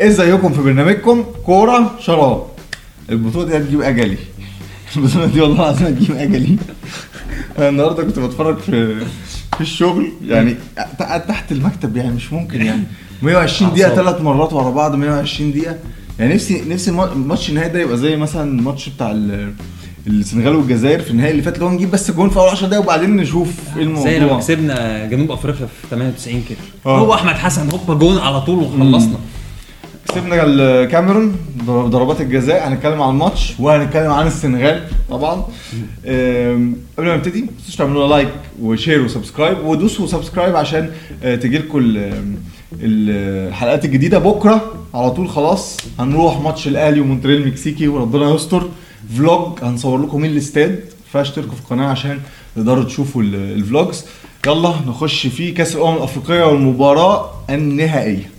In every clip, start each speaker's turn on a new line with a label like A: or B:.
A: ازيكم في برنامجكم؟ كورة شراب. البطولة دي هتجيب أجلي. البطولة دي والله العظيم هتجيب أجلي. أنا النهارده كنت بتفرج في في الشغل يعني تحت المكتب يعني مش ممكن يعني. 120
B: دقيقة.
A: ثلاث مرات ورا بعض 120 دقيقة. يعني نفسي نفسي ماتش النهائي ده يبقى زي مثلا الماتش بتاع ال- السنغال والجزائر في النهائي اللي فات اللي هو نجيب بس جون في أول 10 دقايق وبعدين نشوف إيه
B: زي لما
A: الموضوع
B: كسبنا جنوب أفريقيا في 98 كده.
A: آه.
B: هو أحمد حسن هوبا جون على طول وخلصنا.
A: كسبنا الكاميرون بضربات الجزاء. هنتكلم عن الماتش وهنتكلم عن السنغال طبعا. قبل ما نبتدي ما تنسوش تعملوا like و share و subscribe. ودوسوا subscribe عشان تجي لكم الحلقات الجديدة بكرة. على طول خلاص هنروح ماتش الأهلي ومونتيري المكسيكي وربنا يستر. vlog هنصور لكم من الاستاد. فاشتركوا في القناة عشان تقدروا تشوفوا ال- الفلوجز. يلا نخش في كأس الأمم الأفريقية والمباراة النهائية.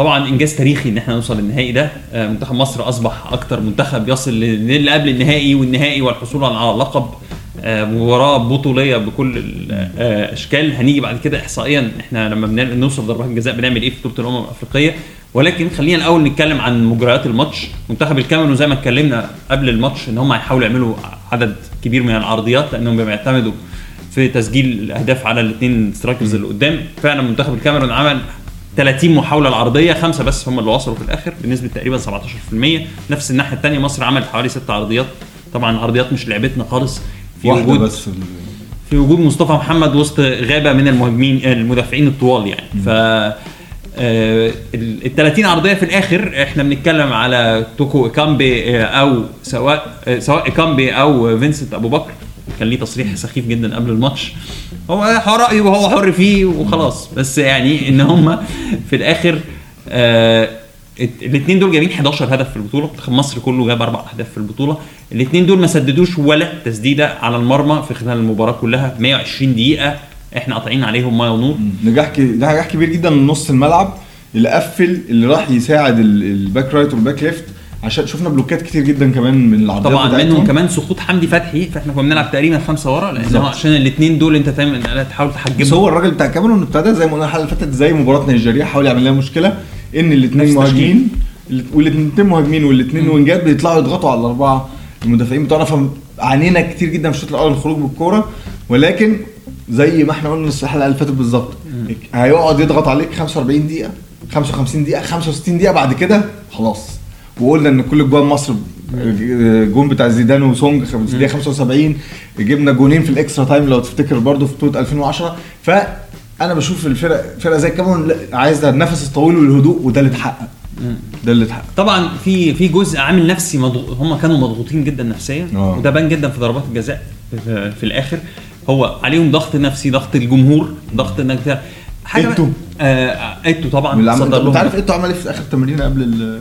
B: طبعا إنجاز تاريخي إن إحنا نوصل للنهائي ده آه، منتخب مصر أصبح أكتر منتخب يصل للي قبل النهائي والنهائي والحصول على لقب آه، مباراة بطولية بكل الاشكال هنيجي بعد كده احصائيا إحنا لما بن- نوصل ضربات الجزاء بنعمل إيه في بطولة الأمم الأفريقية. ولكن خلينا الأول نتكلم عن مجريات الماتش. منتخب الكاميرون زي ما اتكلمنا قبل الماتش إن هم هيحاولوا يعملوا عدد كبير من العرضيات لأنهم بيعتمدوا في تسجيل الاهداف على الاثنين سترايكرز اللي قدام. فعلا منتخب الكاميرون عمل 30 محاولة العرضية خمسة بس هم اللي وصلوا في الآخر بنسبة تقريبا 17% نفس الناحية الثانية مصر عملت حوالي ست عرضيات. طبعا العرضيات مش لعبتنا خالص في وجود
A: بس ال-
B: في وجود مصطفى محمد وسط غابة من المهاجمين المدافعين الطوال يعني. ف ال 30 عرضية في الآخر إحنا بنتكلم على توكو إيكامبي آه، أو سواء آه، سواء إيكامبي أو فينسنت أبو بكر. كان ليه تصريح سخيف جدا قبل الماتش. هو رايه وهو حر فيه وخلاص. بس يعني إن هم في الآخر الاثنين دول جايبين 11 هدف في البطولة. منتخب مصر كله جاب أربع أهداف في البطولة. الاثنين دول ما سددوش ولا تسديدة على المرمى في خلال المباراة كلها. 120 دقيقة إحنا قاطعين عليهم مية ونور
A: نجاح نجاح كبير جدا من نص الملعب. اللي قفل اللي راح يساعد ال- ال back right وال back left عشان شفنا block ات كتير جدا كمان من العرضيات
B: طبعا
A: بتاعتهم.
B: منهم كمان سقوط حمدي فتحي فاحنا كنا بنلعب تقريبا خمسة ورا
A: لأن.
B: هو عشان الاثنين دول أنت دايما تحاول
A: بس
B: تحجمهم
A: هو الراجل بتاع الكاميرون ابتدى زي ما قلنا الحلقة اللي فاتت زي مباراة نيجيريا حاول يعمل لها مشكلة إن الاثنين مهاجمين والاثنين مهاجمين والاثنين وينجات بيطلعوا يضغطوا على الأربعة المدافعين بتوعنا فعانينا كتير جدا في الشوط الأول الخروج بالكورة. ولكن زي ما إحنا قلنا الحلقة اللي فاتت بالظبط هيقعد يضغط عليك 45 دقيقة 55 دقيقة 65 دقيقة بعد كده خلاص. وقلنا إن كل جوان مصر جون بتاع زيدان وسونج في الدقيقة 75 جبنا جونين في ال extra time لو تفتكر برضو في بطوله 2010 فأنا بشوف الفرق فرقه زي الكاميرون عايزة النفس الطويل والهدوء وده اللي اتحقق ده اللي اتحقق
B: طبعا في في جزء عامل نفسي مضغوط هم كانوا مضغوطين جدا نفسيا
A: آه.
B: وده بان جدا في ضربات الجزاء في, في الآخر هو عليهم ضغط نفسي ضغط الجمهور ضغط إنك حاجة
A: إيتو.
B: آه إيتو طبعا أنت.
A: عارف أنتوا عمل إيه في آخر تمرين قبل ال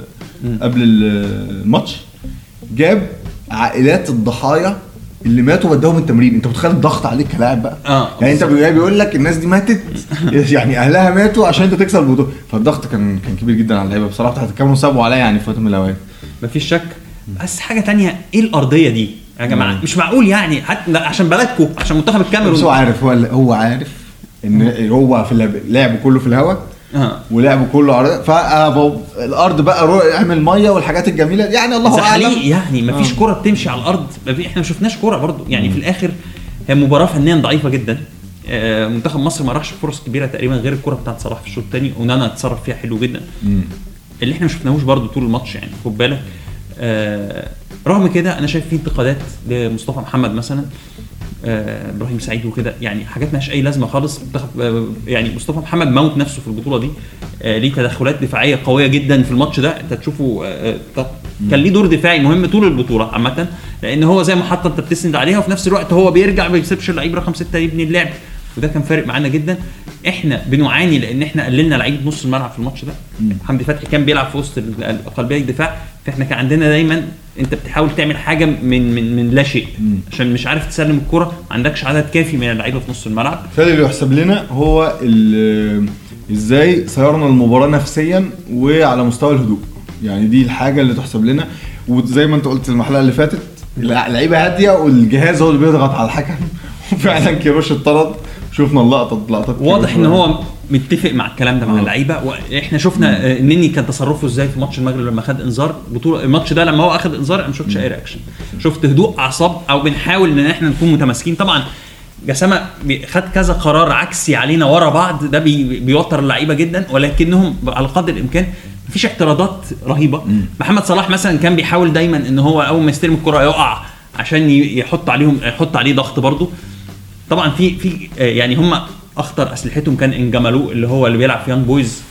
A: قبل ال- الماتش جاب عائلات الضحايا اللي ماتوا وداهم التمرين. انت متخيل الضغط عليك كلاعب بقى؟
B: آه.
A: يعني انت بي- بيقول لك الناس دي ماتت يعني أهلها ماتوا عشان انت تكسب البطولة. فالضغط كان كان كبير جدا على اللعيبة بصراحة بتاعت الكاميرون صعبوا عليا يعني في وقت من الأوقات.
B: مفيش شك. بس حاجة تانية إيه الأرضية دي؟ يا جماعة
A: مم.
B: مش معقول يعني. حتى عشان بلدكم عشان منتخب
A: بس هو
B: الكاميرون
A: عارف هو هو عارف إن هو في اللعب كله في الهواء
B: آه.
A: ولعبه كله عرض فالارض بقى رو- اعمل مية والحاجات الجميلة. يعني الله
B: أعلم. يعني مفيش
A: آه.
B: كرة بتمشي على الأرض. إحنا ما شفناش كرة برضو. يعني في الآخر هي مباراة فنيا ضعيفة جدا. آه، منتخب مصر ما راحش فرص كبيرة تقريبا غير الكرة بتاعت صلاح في الشوط الثاني ونانا اتصرف فيها حلو جدا.
A: مم.
B: اللي إحنا ما شفناهوش برضو طول الماتش يعني خد بالك. آه، رغم كده أنا شايف في انتقادات لمصطفى محمد مثلا. آه، إبراهيم سعيد وكده. يعني حاجات مالهاش أي لازمة خالص. آه، يعني مصطفى محمد موت نفسه في البطولة دي آه، ليه تدخلات دفاعية قوية جدا في الماتش ده. أنت تشوفه آه، آه، كان ليه دور دفاعي مهم طول البطولة عامة لأن هو زي محطه أنت بتسند عليها وفي نفس الوقت هو بيرجع ما بيسيبش اللعيب رقم ستة يبني اللعب. وده كان فارق معانا جدا. إحنا بنعاني لأن إحنا قللنا لعيبة نص الملعب في الماتش ده. حمدي فتحي كان بيلعب في وسط ال- قلبي الدفاع. إحنا كان عندنا دايما انت بتحاول تعمل حاجة من من من لا شيء. عشان مش عارف تسلم الكرة ما عندكش عدد كافي من اللعيبة في نص الملعب.
A: فاللي اللي يحسب لنا هو إزاي سيرنا المباراة نفسيا وعلى مستوى الهدوء. يعني دي الحاجة اللي تحسب لنا. وزي ما انت قلت الحلقة اللي فاتت اللعيبة هادية والجهاز هو اللي بيضغط على الحكم. وفعلا كيروش اتطرد. شفنا اللقطه لقطات
B: واضح. إن هو متفق مع الكلام ده مع
A: آه.
B: اللعيبة. وإحنا شفنا آه، النني كان تصرفه إزاي في ماتش المغرب لما خد إنذار. بطوله الماتش ده لما هو اخذ إنذار أنا ما شفتش أي reaction شفت هدوء أعصاب أو بنحاول إن إحنا نكون متماسكين. طبعا جاساما خد كذا قرار عكسي علينا ورا بعض. ده بي بيوتر اللعيبة جدا. ولكنهم على قدر الإمكان مفيش اعتراضات رهيبة. محمد صلاح مثلا كان بيحاول دايما إن هو أول ما يستلم الكرة يقع عشان يحط عليهم يحط عليه ضغط برضه. طبعا في في آه، يعني هم أخطر أسلحتهم كان نجامالو اللي هو اللي بيلعب في يانج بويز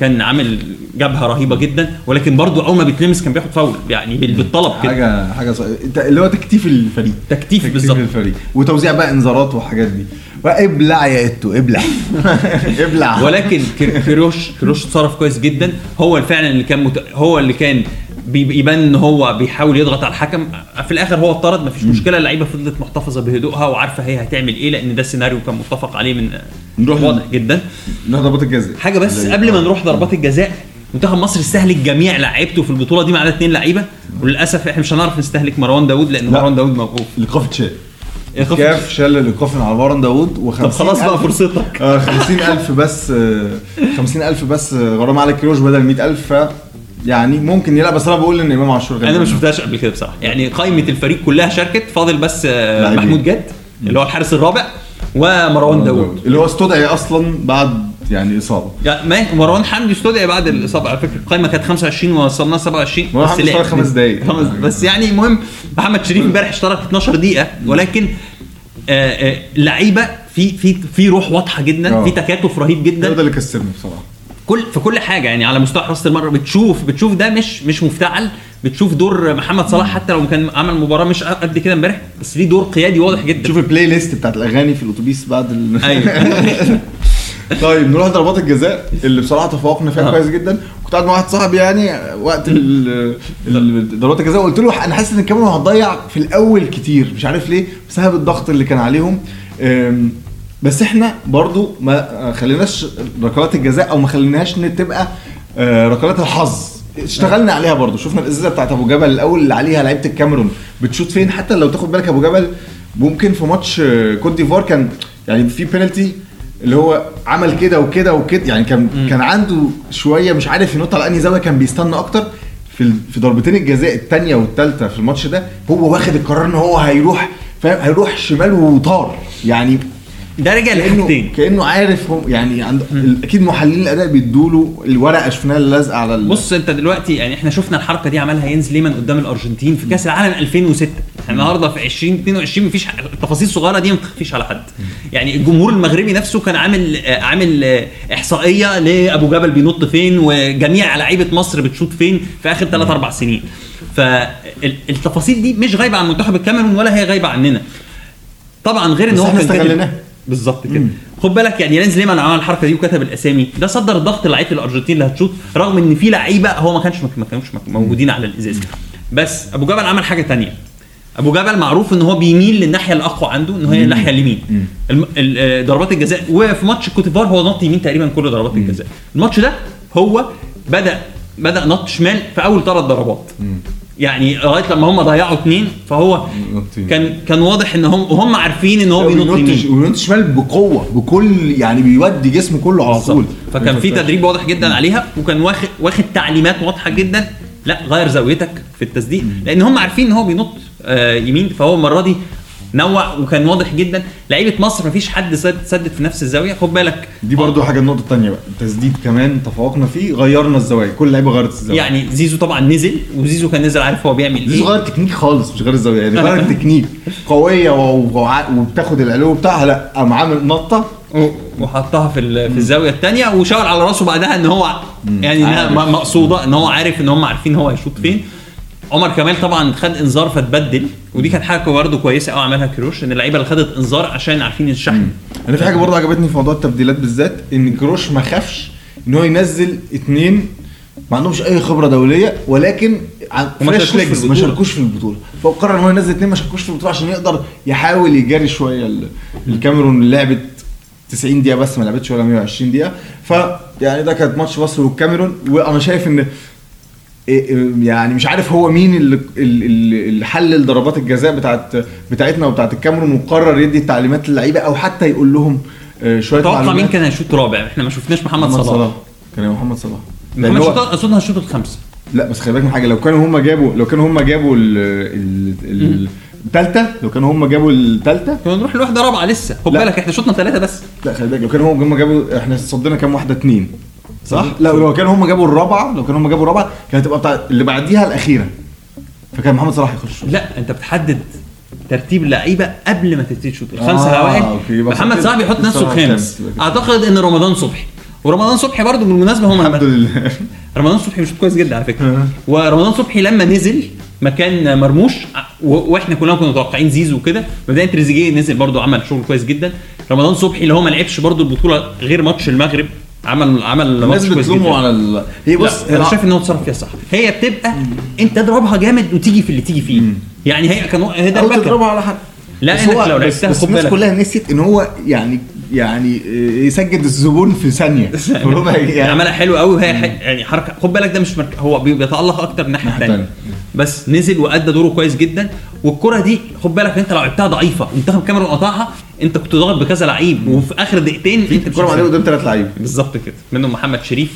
B: كان عامل جبهة رهيبة جدا ولكن برضو أول ما بيتلمس كان بياخد فاول يعني بال- بالطلب كده.
A: حاجة حاجة ص... انت اللي هو تكتيف الفريق.
B: تكتيف بالظبط.
A: الفريق. وتوزيع بقى إنذارات وحاجات دي. ابلع يا إيتو إبلع. إبلع.
B: ولكن كير- كيروش كيروش اتصرف كويس جدا. هو فعلا اللي كان مت... هو اللي كان بي- يبان إن هو بيحاول يضغط على الحكم. في الآخر هو اتطرد مفيش مشكلة. اللعيبة فضلت محتفظة بهدوءها وعارفة هي هتعمل إيه لأن ده السيناريو كان متفق عليه من
A: نروح
B: واضح جدا.
A: نروح ضربات الجزاء.
B: حاجة بس قبل ما نروح ضربات الجزاء منتخب مصر استهلك جميع لعيبته في البطولة دي ما عدا اثنين لعيبة. وللأسف إحنا مش هنعرف نستهلك مروان داوود لأن
A: لا.
B: مروان داوود موقوف.
A: الايقاف اتشال
B: إيقاف-
A: كاف شال الايقاف على مروان داوود و
B: طب خلاص بقى فرصتك.
A: آه 50000 بس آه، 50000 بس آه، غرامه على كيروش بدل 100000 ف يعني ممكن يلعب بس أنا بقول إن إمام عاشور
B: أنا ما شفتهاش قبل كده بصراحة. يعني قائمة الفريق كلها شاركت. فاضل بس آه،. محمود جاد اللي هو الحارس الرابع ومروان داوود.
A: اللي هو استدعي أصلا بعد يعني إصابة.
B: يعني مروان حمدي استدعي بعد الإصابة على فكرة. القائمه كانت 25 ووصلنا 27
A: مروان
B: بس لعب.
A: خمس دقايق.
B: خمس بس يعني المهم محمد شريف امبارح اشترك 12 دقيقة. ولكن آه، آه، لعيبة في في في روح واضحة جدا. في تكاتف رهيب جدا.
A: ده اللي كسبني بصراحة.
B: كل في كل حاجة يعني على مستوى حراسة المرمى بتشوف بتشوف ده مش مش مفتعل بتشوف دور محمد صلاح حتى لو كان عمل مباراة مش قد كده امبارح بس ليه دور قيادي واضح جدا.
A: شوف البلاي ليست بتاعت الأغاني في الأتوبيس بعد ال...
B: أيوه.
A: طيب نروح ضربات الجزاء اللي بصراحة تفوقنا فيها
B: آه.
A: كويس جدا. كنت قاعد مع واحد صاحبي يعني وقت ضربات الجزاء قلت له أنا حاسس إن الكاميرون هتضيع في الأول كتير مش عارف ليه بسبب الضغط اللي كان عليهم. بس إحنا برضو ما خليناش ركلات الجزاء أو ما خليناهاش ان تبقى آه، ركلات الحظ. اشتغلنا عليها برضو. شفنا الأزازة بتاعت أبو جبل الأول اللي عليها لعيبة الكاميرون. بتشوط فين؟ حتى لو تاخد بالك أبو جبل ممكن في ماتش آه، كوت ديفوار كان يعني في بينالتي اللي هو عمل كده وكده وكده. يعني كان كان عنده شوية مش عارف ينط على أنهي زاوية كان بيستنى أكتر. في في ضربتين الجزاء الثانية والثالثه في الماتش ده هو واخد القرار إن هو هيروح فاهم؟ هيروح شمال وطار. يعني
B: ده رجع لحاجتين
A: كأنه عارف هو يعني عند أكيد محللين الأداء بيدوا له الورقة شفناها اللي لازقه على ال...
B: بص أنت دلوقتي يعني إحنا شفنا الحركة دي عملها ينز ليمان قدام الأرجنتين في كأس العالم 2006 إحنا النهارده في 2022 مفيش التفاصيل الصغيرة دي ما تخفيش على حد. يعني الجمهور المغربي نفسه كان عامل عامل إحصائية لأبو جبل بينط فين وجميع لعيبة مصر بتشوط فين في آخر 3 4 سنين. فالتفاصيل دي مش غايبة عن منتخب الكاميرون ولا هي غايبة عننا. طبعا غير
A: إن
B: هو
A: إحنا
B: كان
A: استغلناها.
B: بالظبط كده. خد بالك يعني لينز ليمان عمل الحركة دي وكتب الأسامي. ده صدر ضغط لعيبة الأرجنتين اللي هتشوط رغم إن في لعيبة هو ما كانش ما كانوش موجودين على الإزاز. بس أبو جبل عمل حاجة تانية. أبو جبل معروف إن هو بيميل للناحية الأقوى عنده إن هي الناحية اليمين. آه، ضربات الجزاء. وفي ماتش كوت ديفوار هو نط يمين تقريبا كل ضربات الجزاء. الماتش ده هو بدا بدأ نط شمال في أول ثلاث ضربات. يعني لغاية لما هم ضيعوا اثنين فهو. كان كان واضح إن هم وهم عارفين إن هو بينط يمين.
A: وينط شمال بقوة بكل يعني بيودي جسمه كله على طول.
B: بالظبط. فكان في تدريب واضح جدا عليها وكان واخد واخد تعليمات واضحة جدا. لاغي زاويتك في التسديد لأن هم عارفين إن هو بينط آه يمين. فهو المرة دي نوع وكان واضح جدا. لعيبة مصر مفيش حد سد- سدد في نفس الزاوية خد بالك.
A: دي برضو حاجة النقطة الثانية بقى. التسديد كمان تفوقنا فيه غيرنا الزوايا. كل لعيبه غيرت الزوايا.
B: يعني زيزو طبعا نزل وزيزو كان نزل عارف هو بيعمل إيه.
A: غير تكنيك خالص مش غير الزاويه يعني غير التكنيك قوية وبتاخد العلو بتاعها لا. قام عامل
B: نطة. وحطها في في الزاوية الثانية وشاور على راسه بعدها إن هو يعني مقصودة إن هو عارف إن هم عارفين هو هيشوط فين. عمر كمال طبعا خد إنذار فتبدل ودي كانت حاجة برضه كويسة قوي عملها كيروش إن اللعيبة اللي خدت إنذار عشان عارفين الشحن
A: أنا في حاجة برضه عجبتني في موضوع التبديلات بالذات إن كيروش ما خافش إن هو ينزل اتنين ما عندهمش أي خبرة دولية ولكن
B: fresh
A: legs ما
B: البطولة.
A: شاركوش في البطولة. فقرر إن هو ينزل اثنين ما شاركوش في البطولة عشان يقدر يحاول يجاري شوية ال- الكاميرون اللي لعبت 90 دقيقة بس ما لعبتش ولا 120 دقيقة. ف يعني ده كانت ماتش مصر والكاميرون وأنا شايف إن يعني مش عارف هو مين اللي اللي حلل ضربات الجزاء بتاعت بتاعتنا وبتاعت الكاميرون وقرر يدي تعليمات للعيبة أو حتى يقول لهم آه، شوية
B: توقع مين. كان هيشوط رابع؟ إحنا ما شفناش محمد,
A: محمد
B: صلاح.
A: صلاح. كان محمد صلاح.
B: محمد صلاح أظن هيشوط الخمسه
A: لا بس خلي بالك من حاجة. لو كانوا هم جابوا لو كانوا هم جابوا ال- ال- ال- التالتة لو كانوا هم جابوا التالتة
B: كنا نروح لواحدة رابعة لسه. خد. بالك إحنا شوطنا ثلاثة بس.
A: لا خلي بالك. لو كانوا هم جابوا إحنا صدينا كام؟ واحدة اتنين. صح؟ لا لو كانوا هم جابوا الرابعة لو كانوا هم جابوا الرابعة كانت هتبقى بتاع اللي بعديها الأخيرة. فكان محمد صلاح يخش.
B: لا أنت بتحدد ترتيب اللعيبة قبل ما تبتدي تشوط. الخمسة
A: آه، يبقى
B: محمد
A: صلاح
B: بيحط نفسه الخامس. أعتقد إن رمضان صبحي. ورمضان صبحي برضه بالمناسبة هو
A: الحمد لله.
B: رمضان صبحي بيشوط كويس جدا على فكرة.
A: آه.
B: ورمضان صبحي لما نزل مكان مرموش وإحنا كلنا كنا متوقعين زيزو وكده مبدئيا تريزيجيه نزل برضه عمل شغل كويس جدا. رمضان صبحي اللي هو ما لعبش برضه البطولة غير ماتش المغرب. عمل عمل
A: الناس بتلومه على ال... هي بص
B: أنا شايف إن هو اتصرف فيها صح. هي بتبقى أنت اضربها جامد وتيجي في اللي تيجي فيه. يعني هي كان هي ده
A: تضربها على حد.
B: لا،
A: هو-
B: لو لعبتها
A: بس الناس. كلها نسيت إن هو يعني يعني يسجد الزبون في ثانية. يعني
B: عملها حلو قوي وهي ح- يعني حركه خد بالك ده مش مرك... هو بي- بيتألق أكتر
A: الناحية
B: الثانية بس نزل وأدى دوره كويس جدا. والكرة دي خد بالك أنت لو لعبتها ضعيفة منتخب كاميرون قطعها أنت كنت ضاغط بكذا لعيب وفي آخر دقيقتين
A: أنت عليه
B: هتسجل.
A: قدام ثلاث لعيبه
B: بالظبط كده. منهم محمد شريف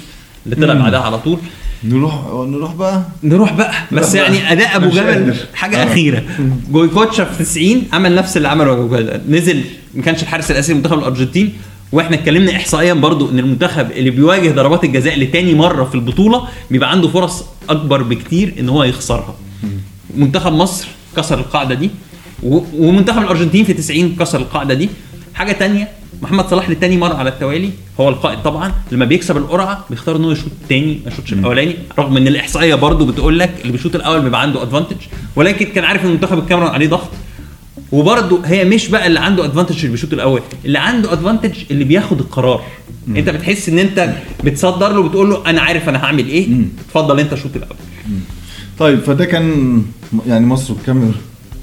B: اللي طلع بعدها على طول.
A: نروح نروح بقى؟
B: نروح بقى. بس
A: نروح بقى.
B: يعني أداء
A: أبو
B: جبل. حاجة
A: آه.
B: أخيرة. جويكوتشا في 90 عمل نفس اللي عمله أبو جبل. نزل ما كانش الحارس الأساسي لمنتخب الأرجنتين. وإحنا اتكلمنا احصائيا برضو إن المنتخب اللي بيواجه ضربات الجزاء لتاني مرة في البطولة بيبقى عنده فرص أكبر بكتير إن هو يخسرها. منتخب مصر كسر القاعدة دي. ومنتخب الأرجنتين في 90 كسر القاعدة دي. حاجة تانية محمد صلاح لتاني مرة على التوالي هو القائد طبعا لما بيكسب القرعة بيختار ان هو يشوط تاني ما يشوطش الأولاني رغم إن الإحصائية برضو بتقول لك اللي بيشوط الأول بيبقى عنده ادفانتج ولكن كان عارف إن منتخب الكاميرون عليه ضغط. وبرضه هي مش بقى اللي عنده ادفانتج اللي بيشوط الأول اللي عنده ادفانتج اللي بياخد القرار. أنت بتحس إن أنت بتصدر له بتقول له أنا عارف أنا هعمل إيه؟ اتفضل أنت شوط الأول.
A: طيب فده كان يعني مصر والكاميرون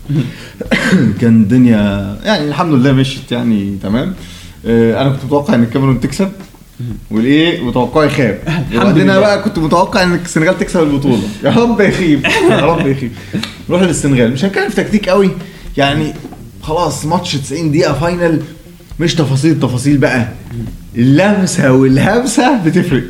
A: كان الدنيا يعني الحمد لله مشيت يعني تمام. آه، أنا كنت متوقع إن الكاميرون تكسب والإيه؟ وتوقعي خاب. وبعدين
B: لله.
A: أنا بقى كنت متوقع إن السنغال تكسب البطولة. يا رب يخيب يا رب يخيب. نروح للسنغال. مش هنتكلم في تكتيك قوي. يعني خلاص ماتش 90 دقيقة final. مش تفاصيل التفاصيل بقى. اللمسة والهمسة بتفرق.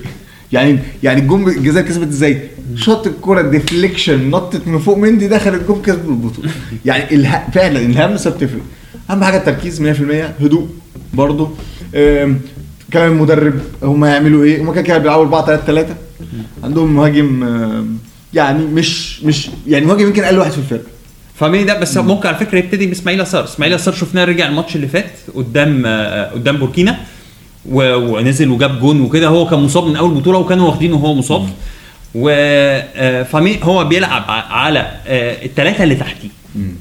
A: يعني يعني الجون الجزائر كسبت إزاي؟ شاط الكرة deflection نطت من فوق مندي دخل الجون كسب البطولة. يعني اله... فعلا الهمسه بتفرق أهم حاجة التركيز 100% هدوء برضه. كلام المدرب هم هيعملوا إيه؟ هم كده كده بيلعبوا 4 3 3 عندهم مهاجم يعني مش مش يعني مهاجم يمكن أقل واحد في الفرقة.
B: فاهمين؟ ده بس ممكن على فكرة يبتدي بإسماعيل يسار إسماعيل يسار شفناه رجع الماتش اللي فات قدام آه، قدام بوركينا ونزل وجاب جون وكده. هو كان مصاب من أول بطولة وكانوا واخدينه وهو مصاب. و آه، هو بيلعب على الثلاثه اللي تحتيه.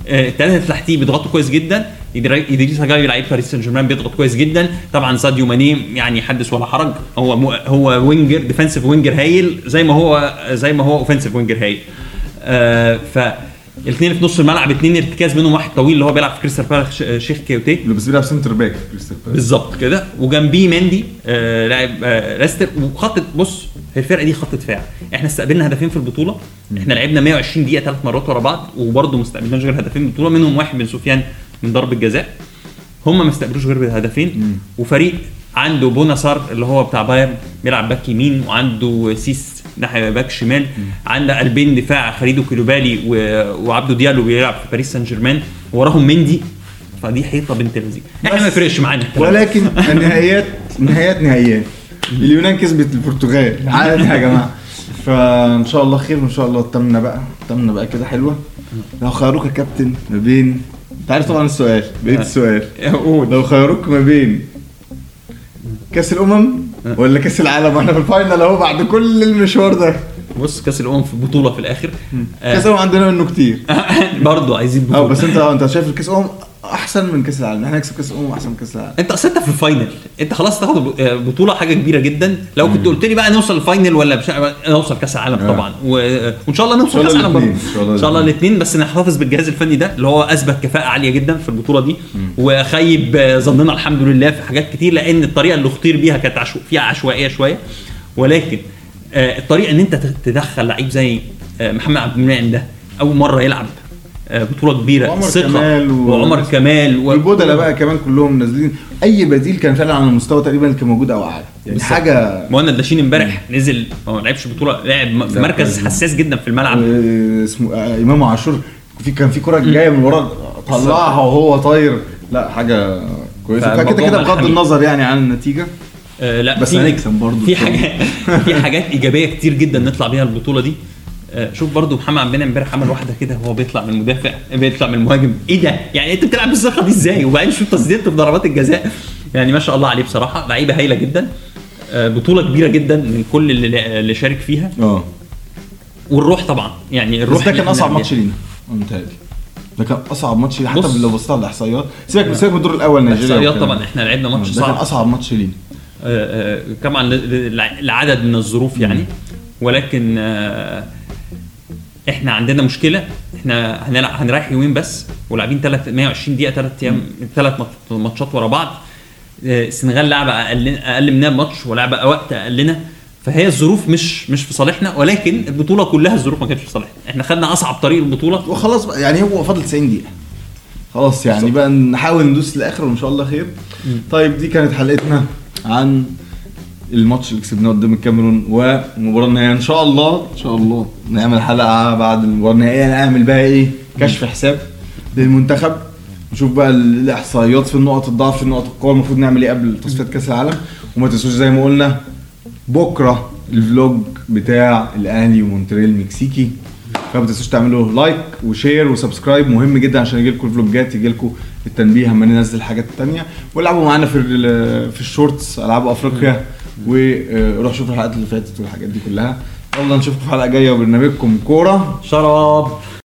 B: آه، الثلاثه اللي تحتيه بيضغطوا كويس جدا. ادريس جاي لعيب باريس سان جيرمان بيضغط كويس جدا. طبعا ساديو ماني يعني حدث ولا حرج. هو مو هو winger defensive و winger هايل زي ما هو زي ما هو offensive winger هايل. آه، ف الاثنين في نص الملعب اثنين ارتكاز منهم واحد طويل اللي هو بيلعب في كريستال بالاس شيخ كوياتيه.
A: اللي بس بيلعب centre back في كريستال بالاس.
B: بالظبط كده. وجنبيه مندي آه لاعب آه ليستر. وخط بص هي الفرقة دي خط دفاع. إحنا استقبلنا هدفين في البطولة. إحنا لعبنا 120 دقيقة ثلاث مرات ورا بعض وبرضه ما استقبلناش غير هدفين من البطولة. منهم واحد من سفيان من ضربة جزاء. هم ما استقبلوش غير بهدفين. وفريق عنده بونا سار اللي هو بتاع بايرن بيلعب back يمين وعنده سيس ناحية back شمال. عنده قلبين دفاع خاليدو كوليبالي و- وعبدو ديالو بيلعب في باريس سان جيرمان وراهم مندي. فدي حيطة بنت لذيذ إحنا ما يفرقش معانا.
A: ولكن النهائيات نهايات نهائيات اليونان كسبت البرتغال. عادي يا جماعة. فإن شاء الله خير وإن شاء الله التمنه بقى. التمنه بقى كده حلوة. لو خيروك يا كابتن ما بين أنت عارف طبعا السؤال. بقيت السؤال.
B: قول.
A: لو خيروك ما بين كاس الأمم ولا كاس العالم؟ إحنا في ال final اهو بعد كل المشوار ده.
B: بص كاس الأمم في بطولة في الآخر.
A: كاس الأمم عندنا منه كتير.
B: برضه عايزين
A: أه
B: بطولة.
A: بس انت انت شايف الكاس الأمم أحسن من كأس العالم. إحنا نكسب كأس الأمم أحسن من كأس العالم.
B: أنت أصل أنت في ال final أنت خلاص تاخد بطولة حاجة كبيرة جدا. لو كنت قلت لي بقى نوصل ال final ولا مش نوصل كأس العالم
A: آه.
B: طبعا. و... وإن شاء الله نوصل
A: كأس
B: العالم برضه.
A: إن شاء الله.
B: الاثنين. بس نحتفظ بالجهاز الفني ده اللي هو أثبت كفاءة عالية جدا في البطولة دي. وخيب ظننا الحمد لله في حاجات كتير لأن الطريقة اللي اختير بيها كانت عشو... فيها عشوائية شوية. ولكن آه، الطريقة إن أنت تدخل لعيب زي آه، محمد عبد المنعم ده أول مرة يلعب آه، بطولة كبيرة
A: وعمر
B: ثقة
A: كمال و-
B: وعمر كمال و...
A: والبودلة بقى كمان كلهم نازلين. أي بديل كان فعلا على المستوى تقريبا اللي كان موجود أو أعلى. يعني. حاجة
B: مهند لاشين امبارح نزل ما لعبش بطولة لعب في مركز. حساس جدا في الملعب.
A: آه، اسمه آه، إمام عاشور. في كان في كرة جاية من ورا طلعها وهو طاير. لا حاجة
B: كويسة.
A: فكده كده بغض. النظر يعني عن النتيجة.
B: آه لا
A: بس هنكسب برضه.
B: في حاجات في حاجات إيجابية كتير جدا نطلع بيها البطولة دي. آه شوف برضو محمد عبد المنعم امبارح عمل واحدة كده وهو بيطلع من المدافع بيطلع من المهاجم. إيه ده؟ يعني أنت بتلعب بالثقه دي إزاي؟ وبعدين شوف تصديات في ضربات الجزاء. يعني ما شاء الله عليه بصراحة لعيبة هايلة جدا. آه بطولة كبيرة جدا من كل اللي, اللي شارك فيها.
A: آه.
B: والروح طبعا. يعني
A: بس
B: الروح
A: ده كان
B: أصعب.
A: ماتش لينا. متهيألي ده كان أصعب ماتش. حتى لو بصيت على الإحصائيات. سيبك سيبك من الدور الأول نيجيريا الإحصائيات
B: طبعا. إحنا لعبنا ماتش
A: ده كان
B: صعب
A: أصعب ماتش لينا.
B: آه، آه، ل- لعدد من الظروف يعني. ولكن آه، إحنا عندنا مشكلة إحنا هنلعب هنريح يومين بس ولاعبين ثلاث 120 دقيقة ثلاث أيام ثلاث ماتشات ورا بعض. آه، السنغال لعبه أقل أقل مننا بماتش ولعبه وقت أقلنا. فهي الظروف مش مش في صالحنا ولكن البطولة كلها الظروف ما كانتش في صالحنا. إحنا خدنا أصعب طريق البطولة.
A: وخلاص بقى يعني هو فاضل 90 دقيقة. خلاص يعني بقى نحاول ندوس للآخر وإن شاء الله خير. طيب دي كانت حلقتنا عن الماتش اللي كسبناه قدام الكاميرون والمباراة النهائية إن شاء الله إن شاء الله نعمل حلقة بعد المباراة النهائية. نعمل بقى إيه؟ كشف حساب للمنتخب. نشوف بقى الإحصائيات في النقط الضعف في النقط القوة المفروض نعمل إيه قبل تصفيات كأس العالم. وما تنسوش زي ما قلنا بكرة ال vlog بتاع الأهلي ومونتريال المكسيكي فما تنسوش تعملوا like و share و subscribe. مهم جدا عشان يجي لكم الفلوجات يجي لكم التنبيه لما ننزل حاجات تانية. والعبوا معانا في في ال Shorts ألعاب أفريقيا. وروح شوفوا الحلقات اللي فاتت والحاجات دي كلها. يلا نشوفكم في حلقة جاية وبرنامجكم كورة.
B: شراب.